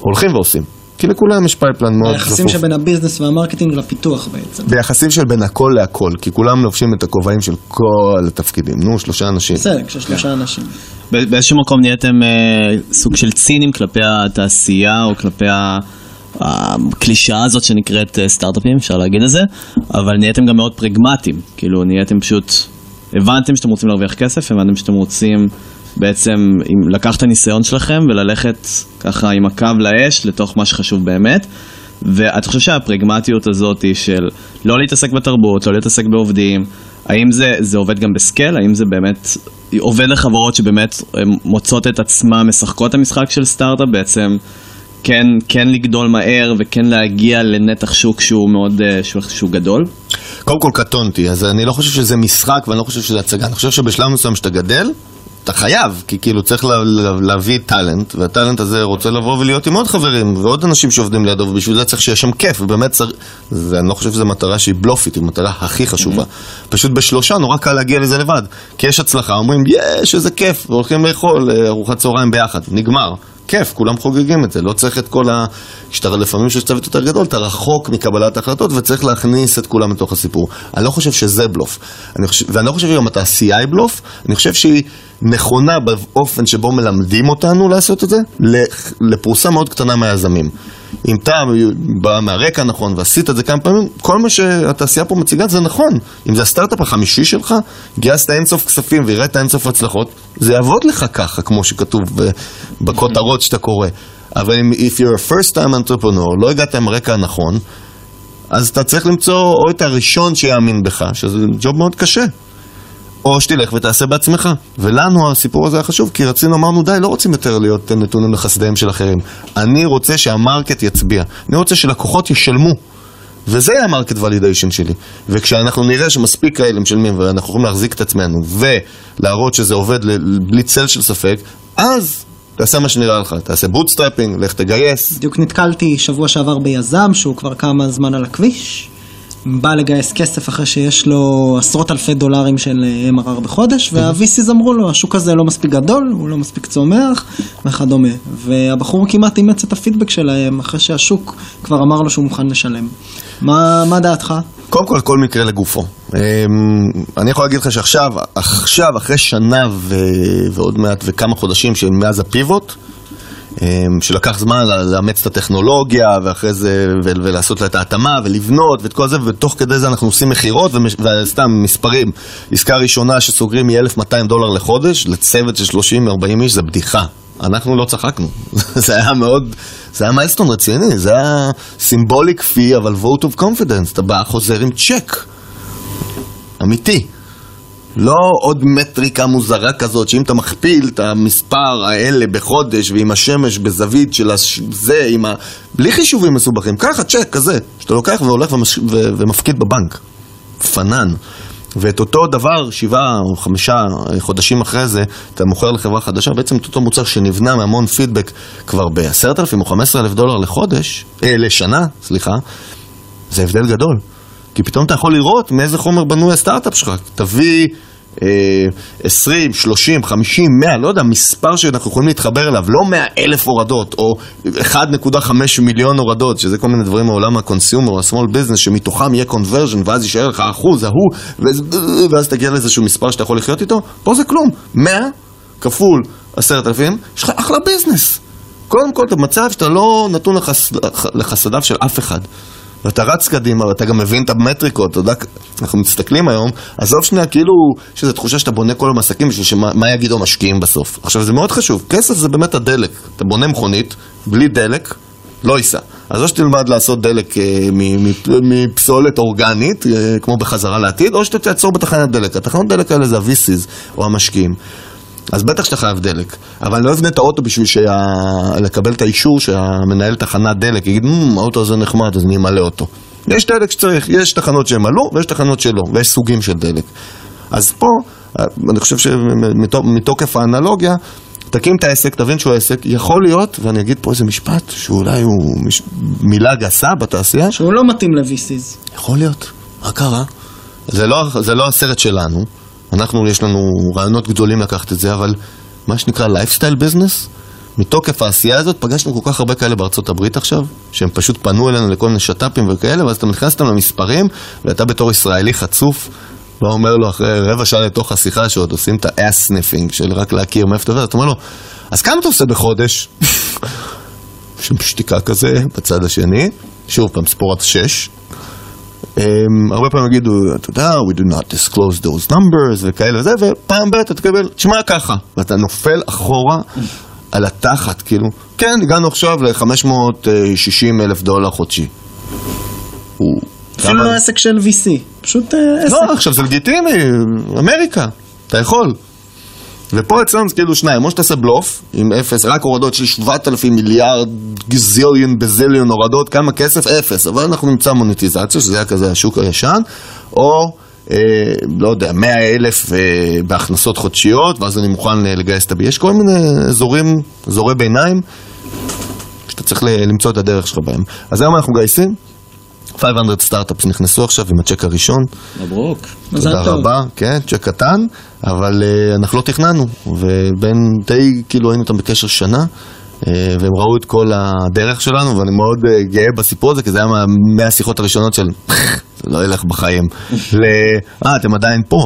הולכים ועושים. כי לכולם יש pipeline מאוד היחסים שבין ה business וה marketing לפיתוח בעצם. ביחסים של בין הכל להכל, כי כולם לובשים את הכובעים של כל התפקידים. נו, שלושה אנשים. בסדר, כששלושה אנשים. ב- באיזשהו מקום נהייתם אה, סוג של צינים כלפי התעשייה או כלפי ה- הקלישאה הזאת שנקראת אה, סטארט-אפים, אפשר להגיד את זה, אבל נהייתם גם מאוד פרגמטיים, כאילו נהייתם פשוט, הבנתם שאתם רוצים להרוויח כסף, הבנתם שאתם רוצים בעצם לקחת את הניסיון שלכם וללכת ככה עם הקו לאש לתוך מה שחשוב באמת. ואתה חושב שהפרגמטיות הזאת היא של לא להתעסק בתרבות, לא להתעסק בעובדים, האם זה, זה עובד גם בסקייל? האם זה באמת עובד לחברות שבאמת מוצאות את עצמן, משחקות המשחק של סטארט-אפ בעצם כן, כן לגדול מהר וכן להגיע לנתח שוק שהוא מאוד, אה, שהוא, שהוא גדול? קודם כל קטונתי, אז אני לא חושב שזה משחק ואני לא חושב שזה הצגה. אני חושב שבשלב מסוים שאתה גדל, אתה חייב, כי כאילו צריך לה, לה, להביא טאלנט, והטאלנט הזה רוצה לבוא ולהיות עם עוד חברים ועוד אנשים שעובדים לידו, ובשביל זה צריך שיהיה שם כיף, ובאמת צריך, זה, אני לא חושב שזו מטרה שהיא בלופית, היא מטרה הכי חשובה. פשוט בשלושה נורא קל להגיע לזה לבד, כי יש הצלחה, אומרים, יש, איזה כיף, והולכים לאכול אה, ארוחת צהריים ביחד, נגמר. כיף, כולם חוגגים את זה, לא צריך את כל ה... כשאתה לפעמים שיש צוות יותר גדול, אתה רחוק מקבלת החלטות וצריך להכניס את כולם לתוך הסיפור. אני לא חושב שזה בלוף. אני חושב, ואני לא חושב שגם התעשייה היא בלוף, אני חושב שהיא נכונה באופן שבו מלמדים אותנו לעשות את זה, לפרוסה מאוד קטנה מהיזמים. אם אתה בא מהרקע הנכון ועשית את זה כמה פעמים, כל מה שהתעשייה פה מציגה זה נכון. אם זה הסטארט-אפ החמישי שלך, גייסת אינסוף כספים והראית אינסוף הצלחות, זה יעבוד לך ככה, כמו שכתוב בכותרות שאתה קורא. אבל אם if you're a first time entrepreneur, לא הגעת עם הרקע הנכון, אז אתה צריך למצוא או את הראשון שיאמין בך, שזה job מאוד קשה. או שתלך ותעשה בעצמך. ולנו הסיפור הזה היה חשוב, כי רצינו, אמרנו, די, לא רוצים יותר להיות נתונים לחסדיהם של אחרים. אני רוצה שה market יצביע. אני רוצה שלקוחות ישלמו. וזה ה market validation שלי. וכשאנחנו נראה שמספיק כאלה משלמים ואנחנו יכולים להחזיק את עצמנו ולהראות שזה עובד בלי צל של ספק, אז תעשה מה שנראה לך, תעשה bootstrapping, לך תגייס. בדיוק נתקלתי שבוע שעבר ביזם שהוא כבר כמה זמן על הכביש. בא לגייס כסף אחרי שיש לו עשרות אלפי דולרים של אה, MRR בחודש, וה-VCs אמרו לו, השוק הזה לא מספיק גדול, הוא לא מספיק צומח, וכדומה. והבחור כמעט אימץ את הפידבק שלהם, אחרי שהשוק כבר אמר לו שהוא מוכן לשלם. מה, מה דעתך? קודם כל, כל מקרה לגופו. אמ, אני יכול להגיד לך שעכשיו, עכשיו, אחרי שנה ו... ועוד מעט וכמה חודשים שמאז הפיבוט, שלקח זמן לאמץ את הטכנולוגיה ואחרי זה ולעשות לה את ההתאמה ולבנות ואת כל זה ותוך כדי זה אנחנו עושים מכירות וסתם מספרים. עסקה ראשונה שסוגרים מ-1200 דולר לחודש לצוות של 30-40 איש זה בדיחה. אנחנו לא צחקנו. זה היה מאוד זה היה מיילסטון רציני זה היה סימבוליק פי אבל vote of confidence. אתה בא חוזר עם צ'ק אמיתי לא עוד מטריקה מוזרה כזאת, שאם אתה מכפיל את המספר האלה בחודש ועם השמש בזווית של הש... זה, עם ה... בלי חישובים מסובכים, ככה צ'ק כזה, שאתה לוקח והולך ומש... ו... ומפקיד בבנק. פנן. ואת אותו דבר, שבעה או חמישה חודשים אחרי זה, אתה מוכר לחברה חדשה, בעצם את אותו מוצר שנבנה מהמון פידבק כבר בעשרת אלפים או חמש עשרה אלף דולר לחודש, אה, לשנה, סליחה, זה הבדל גדול. כי פתאום אתה יכול לראות מאיזה חומר בנוי הסטארט-אפ שלך. תביא אה, 20, 30, 50, 100, לא יודע, מספר שאנחנו יכולים להתחבר אליו, לא 100 אלף הורדות, או 1.5 מיליון הורדות, שזה כל מיני דברים מעולם ה consumer או ה-small business, שמתוכם יהיה conversion, ואז יישאר לך אחוז, ההוא, ואז, תגיע לאיזשהו מספר שאתה יכול לחיות איתו, פה זה כלום. 100 כפול 10,000, יש לך אחלה business. קודם כל, במצב שאתה לא נתון לחס... לחסדיו של אף אחד. ואתה רץ קדימה, ואתה גם מבין את המטריקות, אתה יודע, אנחנו מסתכלים היום, עזוב שנייה, כאילו, יש איזו תחושה שאתה בונה כל המסקים בשביל שמה יגידו המשקיעים בסוף. עכשיו, זה מאוד חשוב, כסף זה באמת הדלק. אתה בונה מכונית, בלי דלק, לא ייסע. אז או שתלמד לעשות דלק אה, מפסולת אורגנית, אה, כמו בחזרה לעתיד, או שאתה תעצור בתחנת דלק. התחנות דלק האלה זה ה-VCs, או המשקיעים. אז בטח שאתה חייב דלק, אבל אני לא אבנה את האוטו בשביל שה... לקבל את האישור שהמנהל תחנת דלק יגיד, האוטו הזה נחמד, אז אני אמלא אותו. יש דלק שצריך, יש תחנות שהן עלו ויש תחנות שלא, ויש סוגים של דלק. אז פה, אני חושב שמתוקף האנלוגיה, תקים את העסק, תבין שהוא עסק, יכול להיות, ואני אגיד פה איזה משפט, שאולי הוא מש... מילה גסה בתעשייה. שהוא לא מתאים ל-VCs. יכול להיות, מה קרה? זה לא, זה לא הסרט שלנו. אנחנו, יש לנו רעיונות גדולים לקחת את זה, אבל מה שנקרא lifestyle business, מתוקף העשייה הזאת פגשנו כל כך הרבה כאלה בארצות הברית עכשיו, שהם פשוט פנו אלינו לכל מיני שת"פים וכאלה, ואז אתה נכנס אותם למספרים, ואתה בתור ישראלי חצוף, לא אומר לו אחרי רבע שעה לתוך השיחה שעוד עושים את ה ass sniffing של רק להכיר מאיפה אתה עובד, אתה אומר לו, אז כמה אתה עושה בחודש? שם שתיקה כזה בצד השני, שוב פעם ספורת שש, Um, הרבה פעמים יגידו, אתה יודע, we do not disclose those numbers וכאלה וזה, ופעם ב' אתה תקבל, תשמע ככה, ואתה נופל אחורה על התחת, כאילו, כן, הגענו עכשיו ל-560 אלף דולר חודשי. אפילו לא עסק של VC, פשוט עסק. לא, עכשיו זה לגיטימי, אמריקה, אתה יכול. ופה אצלנו זה כאילו שניים, או שאתה עושה בלוף עם אפס, רק הורדות של 7,000 מיליארד גזיליון בזיליון הורדות, כמה כסף? אפס, אבל אנחנו נמצא מוניטיזציה, שזה היה כזה השוק הישן, או, אה, לא יודע, 100 אלף אה, בהכנסות חודשיות, ואז אני מוכן לגייס את ה... יש כל מיני אזורים, אזורי ביניים, שאתה צריך למצוא את הדרך שלך בהם. אז היום אנחנו מגייסים. 500 סטארט-אפס נכנסו עכשיו עם הצ'ק הראשון. מברוק. תודה רבה, כן, צ'ק קטן, אבל uh, אנחנו לא תכננו, ובין די, כאילו היינו איתם בקשר שנה, uh, והם ראו את כל הדרך שלנו, ואני מאוד uh, גאה בסיפור הזה, כי זה היה מהשיחות הראשונות של, זה לא ילך בחיים, ל... אה, אתם עדיין פה.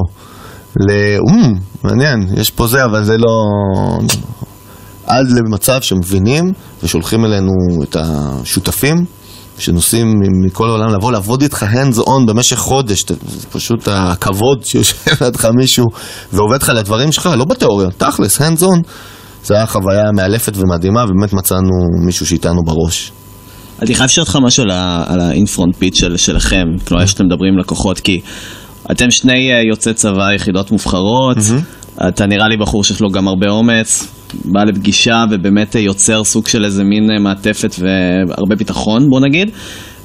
ל... אמ, מעניין, יש פה זה, אבל זה לא... עד למצב שמבינים ושולחים אלינו את השותפים שנוסעים מכל העולם לבוא לעבוד איתך hands on במשך חודש, זה פשוט הכבוד שיושב לידך מישהו ועובד לך לדברים שלך, לא בתיאוריה, תכלס, hands on. זו הייתה חוויה מאלפת ומדהימה, ובאמת מצאנו מישהו שאיתנו בראש. אני חייב לשאול אותך משהו על האינפרונט של, שלכם, כלומר, איך שאתם מדברים עם לקוחות, כי אתם שני יוצאי צבא, יחידות מובחרות, mm-hmm. אתה נראה לי בחור שיש לו גם הרבה אומץ, בא לפגישה ובאמת יוצר סוג של איזה מין מעטפת והרבה ביטחון, בוא נגיד.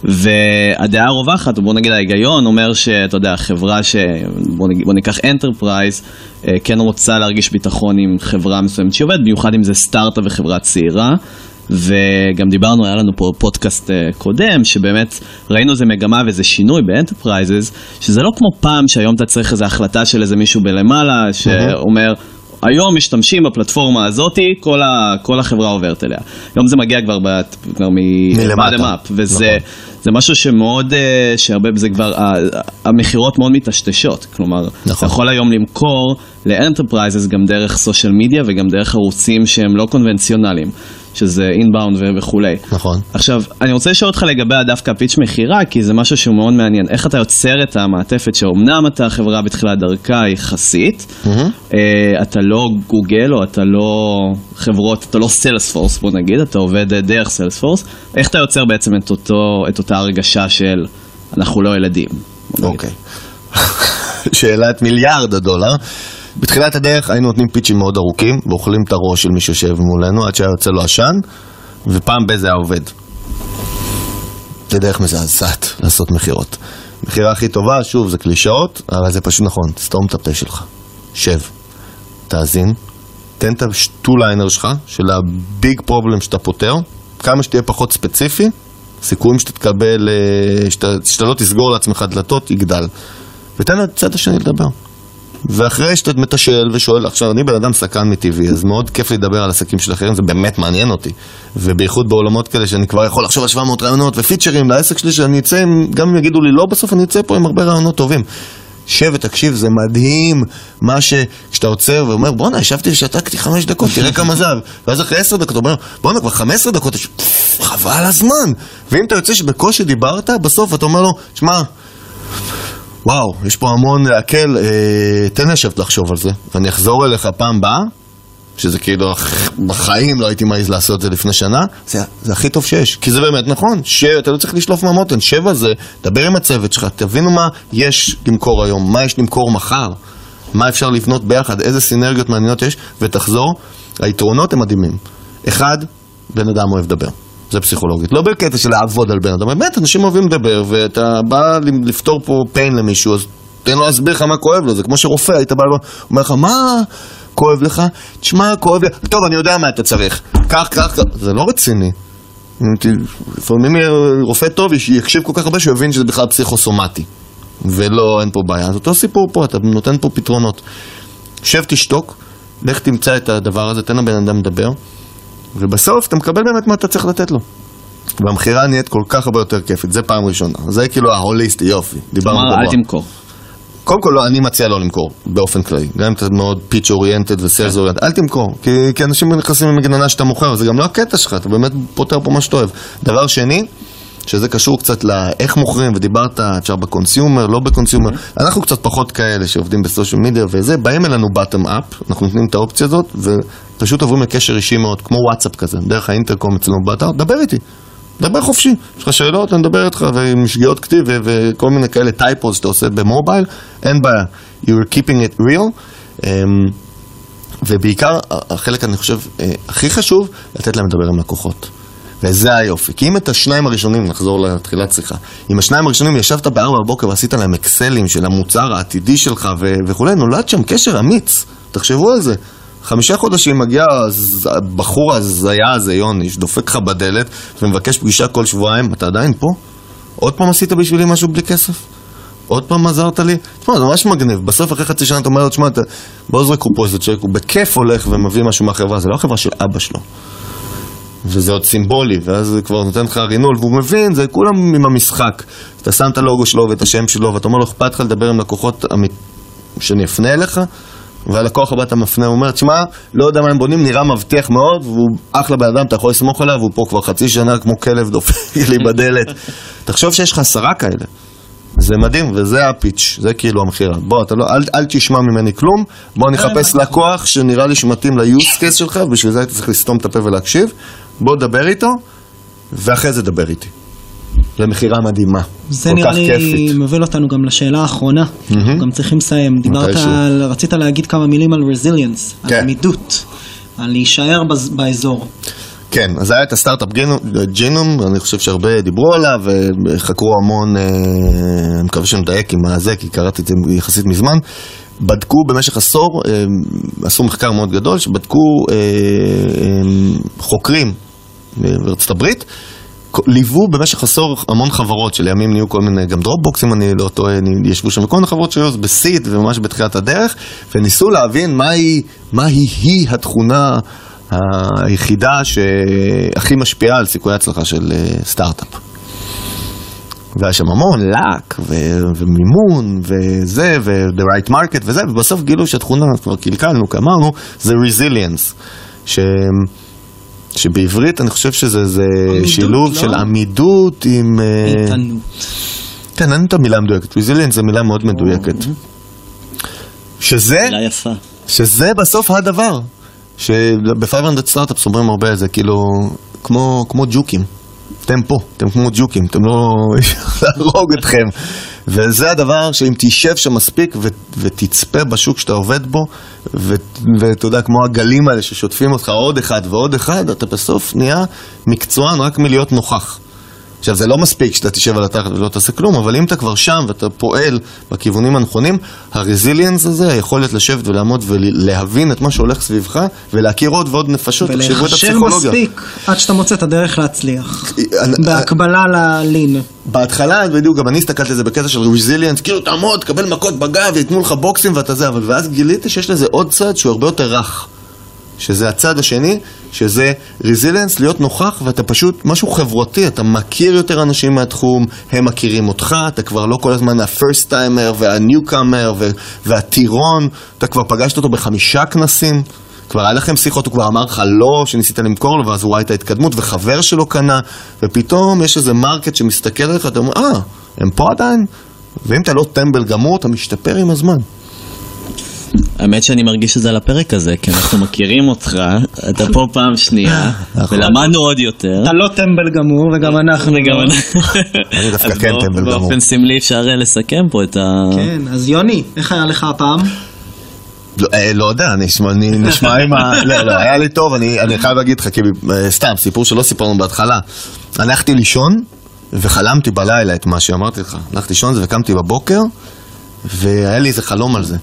והדעה הרווחת, בוא נגיד ההיגיון, אומר שאתה יודע, חברה ש... בוא, נגיד, בוא ניקח enterprise, כן רוצה להרגיש ביטחון עם חברה מסוימת שעובדת, במיוחד אם זה סטארט-אפ וחברה צעירה. וגם דיברנו, היה לנו פה פודקאסט אה, קודם, שבאמת ראינו איזה מגמה ואיזה שינוי ב enterprises, שזה לא כמו פעם שהיום אתה צריך איזו החלטה של איזה מישהו בלמעלה, שאומר... היום משתמשים בפלטפורמה הזאתי, כל, ה, כל החברה עוברת אליה. היום זה מגיע כבר, בת, כבר מלמטה. מ-bottom up, וזה נכון. משהו שמאוד, אה, שהרבה בזה כבר, המכירות מאוד מטשטשות. כלומר, נכון. אתה יכול היום למכור ל enterprise ס גם דרך social media וגם דרך ערוצים שהם לא קונבנציונליים, שזה inbound וכולי. נכון. עכשיו, אני רוצה לשאול אותך לגבי דווקא pitch מכירה, כי זה משהו שהוא מאוד מעניין. איך אתה יוצר את המעטפת שאומנם אתה חברה בתחילת דרכה יחסית, אה, אתה לא גוגל או אתה לא חברות, אתה לא Salesforce בוא נגיד, אתה עובד אה, דרך Salesforce, איך אתה יוצר בעצם את, אותו, את אותה הרגשה של אנחנו לא ילדים? אוקיי. שאלת מיליארד הדולר. בתחילת הדרך היינו נותנים פיצ'ים מאוד ארוכים ואוכלים את הראש של מי שיושב מולנו עד שהיה יוצא לו עשן ופעם בזה היה עובד. זה דרך מזעזעת לעשות מכירות. מכירה הכי טובה, שוב, זה קלישאות, אבל זה פשוט נכון, תסתום את הפה שלך. שב, תאזין, תן את ה two-liner שלך, של ה big problem שאתה פותר, כמה שתהיה פחות ספציפי, סיכויים שתתקבל, אה, שאתה, שאתה לא תסגור לעצמך דלתות, יגדל. ותן לצד השני לדבר. ואחרי שאתה מתשאל ושואל, עכשיו אני בן אדם סקרן מטבעי, אז מאוד כיף לי לדבר על עסקים של אחרים, זה באמת מעניין אותי. ובייחוד בעולמות כאלה שאני כבר יכול לחשוב על 700 רעיונות ופיצ'רים לעסק שלי, שאני אצא עם, גם אם יגידו לי לא, בסוף אני אצא פה עם הרבה רעיונות טובים. שב ותקשיב, זה מדהים מה ש... כשאתה עוצר ואומר, בואנה, ישבתי ושתקתי חמש דקות, תראה כמה זה... ואז אחרי עשר דקות אומר, בואנה, כבר חמש עשרה דקות, חבל הזמן. ואם אתה יוצא שבקושי דיברת, בסוף אתה אומר לו, שמע, וואו, יש פה המון להקל, אה, תן לי לשבת לחשוב על זה, ואני אחזור אליך פעם באה, שזה כאילו, בחיים לא הייתי מעז לעשות את זה לפני שנה, זה, זה הכי טוב שיש, כי זה באמת נכון, שאתה לא צריך לשלוף מהמותן, שב על זה, דבר עם הצוות שלך, תבינו מה יש למכור היום, מה יש למכור מחר, מה אפשר לבנות ביחד, איזה סינרגיות מעניינות יש, ותחזור, היתרונות הם מדהימים. אחד, בן אדם אוהב לדבר. זה פסיכולוגית. לא בקטע של לעבוד על בן אדם, באמת, אנשים אוהבים לדבר, ואתה בא לפתור פה pain למישהו, אז תן לו להסביר לך מה כואב לו, זה כמו שרופא, היית בא, אומר לך, מה כואב לך? תשמע, כואב לי, טוב, אני יודע מה אתה צריך, קח, קח, קח, זה לא רציני. לפעמים רופא טוב יקשיב כל כך הרבה שהוא יבין שזה בכלל פסיכוסומטי, ולא, אין פה בעיה. אז אותו סיפור פה, אתה נותן פה פתרונות. שב, תשתוק, לך תמצא את הדבר הזה, תן לבן אדם לדבר, ובסוף אתה מקבל באמת מה אתה צריך לתת לו. והמכירה נהיית כל כך הרבה יותר כיפית, זה פעם ראשונה. זה כאילו ההוליסטי, יופי, דיברנו כלומר, אל. תמכור. קודם כל, לא, אני מציע לא למכור, באופן כללי. גם אם אתה מאוד פיץ' אוריינטד וסיילס אוריינטד, אל תמכור. כי, כי אנשים נכנסים למגננה שאתה מוכר, זה גם לא הקטע שלך, אתה באמת פותר פה מה שאתה אוהב. דבר שני, שזה קשור קצת לאיך מוכרים, ודיברת עכשיו ב consumer, לא ב consumer, אנחנו קצת פחות כאלה שעובדים ב social media וזה, באים אלינו ב thumb up, אנחנו נותנים את האופציה הזאת, ופשוט עוברים לקשר אישי מאוד, כמו וואטסאפ כזה, דרך האינטרקום אצלנו באתר, דבר איתי. דבר חופשי, יש לך שאלות, אני מדבר איתך, ועם שגיאות כתיב ו- וכל מיני כאלה typos שאתה עושה במובייל, אין בעיה. You're keeping it real. Um, ובעיקר, החלק, אני חושב, אה, הכי חשוב, לתת להם לדבר עם לקוחות. וזה היופי. כי אם את השניים הראשונים, נחזור לתחילת שיחה, אם השניים הראשונים ישבת בארבע בבוקר ועשית להם אקסלים של המוצר העתידי שלך ו- וכולי, נולד שם קשר אמיץ. תחשבו על זה. חמישה חודשים מגיע הבחור הזיה הזה, יוני, שדופק לך בדלת ומבקש פגישה כל שבועיים, אתה עדיין פה? עוד פעם עשית בשבילי משהו בלי כסף? עוד פעם עזרת לי? תשמע, זה ממש מגניב. בסוף אחרי חצי שנה אתה אומר לו, תשמע, בוא זרק פה איזה צ'ק, הוא בכיף הולך ומביא משהו מהחברה, זה לא החברה של אבא שלו. וזה עוד סימבולי, ואז זה כבר נותן לך רינול, והוא מבין, זה כולם עם המשחק. אתה שם את הלוגו שלו ואת השם שלו, ואתה אומר לו, אכפת לך לדבר עם לקוחות אמית... שאני אפנה אליך? והלקוח הבא אתה מפנה, הוא אומר, תשמע, לא יודע מה הם בונים, נראה מבטיח מאוד, והוא אחלה בן אדם, אתה יכול לסמוך עליו, והוא פה כבר חצי שנה כמו כלב דופק לי בדלת. תחשוב שיש לך עשרה כאלה. זה מדהים, וזה הפיץ', זה כאילו המכירה. בוא, אתה לא, אל, אל תשמע ממני כלום, בוא נחפש לקוח שנראה לי שמתאים ל-use case שלך, ובשביל זה היית צריך לסתום את הפה ולהקשיב. בוא דבר איתו, ואחרי זה דבר איתי. זה מכירה מדהימה, זה כל נראה כך לי כיפית. מביא אותנו גם לשאלה האחרונה. אנחנו גם צריכים לסיים. דיברת. על, רצית להגיד כמה מילים על רזיליאנס, על כן. עמידות, על להישאר בז- באזור. כן, אז היה את הסטארט-אפ גינו- ג'ינום, אני חושב שהרבה דיברו עליו, וחקרו המון, אה, אני מקווה שנדייק עם הזה, כי קראתי את זה יחסית מזמן. בדקו במשך עשור, אה, עשו מחקר מאוד גדול, שבדקו אה, אה, חוקרים בארצות הברית, ליוו במשך עשור המון חברות שלימים נהיו כל מיני, גם דרופבוקס אם אני לא טועה, ישבו שם כל מיני חברות שהיו אז ב seed וממש בתחילת הדרך, וניסו להבין מהי, מהי היא התכונה היחידה שהכי משפיעה על סיכויי הצלחה של סטארט-אפ. והיה שם המון לק ו- ומימון וזה ו-the right market וזה, ובסוף גילו שהתכונה, כבר קלקלנו, כי אמרנו, זה resilience. ש... שבעברית אני חושב שזה זה עמידות, שילוב לא? של עמידות עם... אה, איתנות. כן, אין את המילה המדויקת. resilience זו מילה מאוד מדויקת. שזה, מילה יפה. שזה בסוף הדבר. שב-500 סטארט-אפס אומרים הרבה על זה, כאילו, כמו, כמו ג'וקים. אתם פה, אתם כמו ג'וקים, אתם לא... להרוג אתכם. וזה הדבר שאם תשב שם מספיק ו- ותצפה בשוק שאתה עובד בו, ואתה יודע, כמו הגלים האלה ששוטפים אותך עוד אחד ועוד אחד, אתה בסוף נהיה מקצוען רק מלהיות נוכח. עכשיו, זה לא מספיק שאתה תשב על התחת ולא תעשה כלום, אבל אם אתה כבר שם ואתה פועל בכיוונים הנכונים, הרזיליאנס הזה, היכולת לשבת ולעמוד ולהבין את מה שהולך סביבך, ולהכיר עוד ועוד נפשות, תחשבו את הפסיכולוגיה. מספיק עד שאתה מוצא את הדרך להצליח. בהקבלה ללין. בהתחלה, בדיוק, גם אני הסתכלתי על זה בקטע של רזיליאנס, כאילו תעמוד, תקבל מכות בגב, ייתנו לך בוקסים ואתה זה, אבל ואז גיליתי שיש לזה עוד צד שהוא הרבה יותר רך. שזה הצד השני, שזה רזיליאנס, להיות נוכח ואתה פשוט, משהו חברותי, אתה מכיר יותר אנשים מהתחום, הם מכירים אותך, אתה כבר לא כל הזמן ה-first timer וה-newcomer והטירון, אתה כבר פגשת אותו בחמישה כנסים. כבר היה לכם שיחות, הוא כבר אמר לך לא, שניסית למכור לו, ואז הוא ראה את ההתקדמות, וחבר שלו קנה, ופתאום יש איזה market שמסתכל עליך, אתה אומר, אה, הם פה עדיין? ואם אתה לא טמבל גמור, אתה משתפר עם הזמן. האמת שאני מרגיש את זה על הפרק הזה, כי אנחנו מכירים אותך, אתה פה פעם שנייה, נכון. ולמדנו עוד יותר. אתה לא טמבל גמור, וגם אנחנו וגם לא. אני. אני דווקא כן טמבל גמור. באופן סמלי אפשר אה, לסכם פה את ה... כן, אז יוני, איך היה לך הפעם? לא, אה, לא יודע, נשמע, אני נשמע עם ה... לא, לא, היה לי טוב, אני, אני חייב להגיד לך, כי אה, סתם, סיפור שלא סיפרנו בהתחלה. הלכתי לישון וחלמתי בלילה את מה שאמרתי לך. הלכתי לישון וקמתי בבוקר, והיה לי איזה חלום על זה.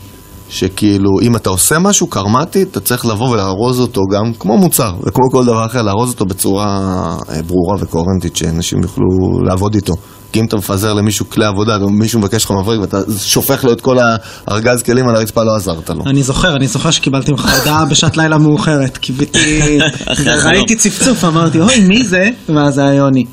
שכאילו, אם אתה עושה משהו קרמטי, אתה צריך לבוא ולארוז אותו גם, כמו מוצר, וכמו כל דבר אחר, לארוז אותו בצורה אה, ברורה וקוהרנטית, שאנשים יוכלו לעבוד איתו. כי אם אתה מפזר למישהו כלי עבודה, או מישהו מבקש לך מבריק, ואתה שופך לו את כל הארגז כלים על הרצפה, לא עזרת לו. אני זוכר, אני זוכר שקיבלתי ממך הודעה בשעת לילה מאוחרת. קיוויתי. ראיתי צפצוף, אמרתי, אוי, מי זה? ואז זה היה יוני.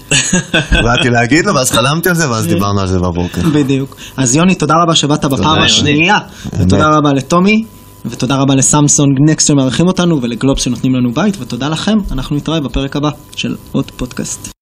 באתי להגיד לו, ואז חלמתי על זה, ואז דיברנו על זה בבוקר. בדיוק. אז יוני, תודה רבה שבאת בפעם. השנייה. ותודה רבה לטומי. ותודה רבה לסמסונג נקסט שמארחים אותנו ולגלובס שנותנים לנו בית ותודה לכם, אנחנו נתראה בפרק הבא של עוד פודקאסט.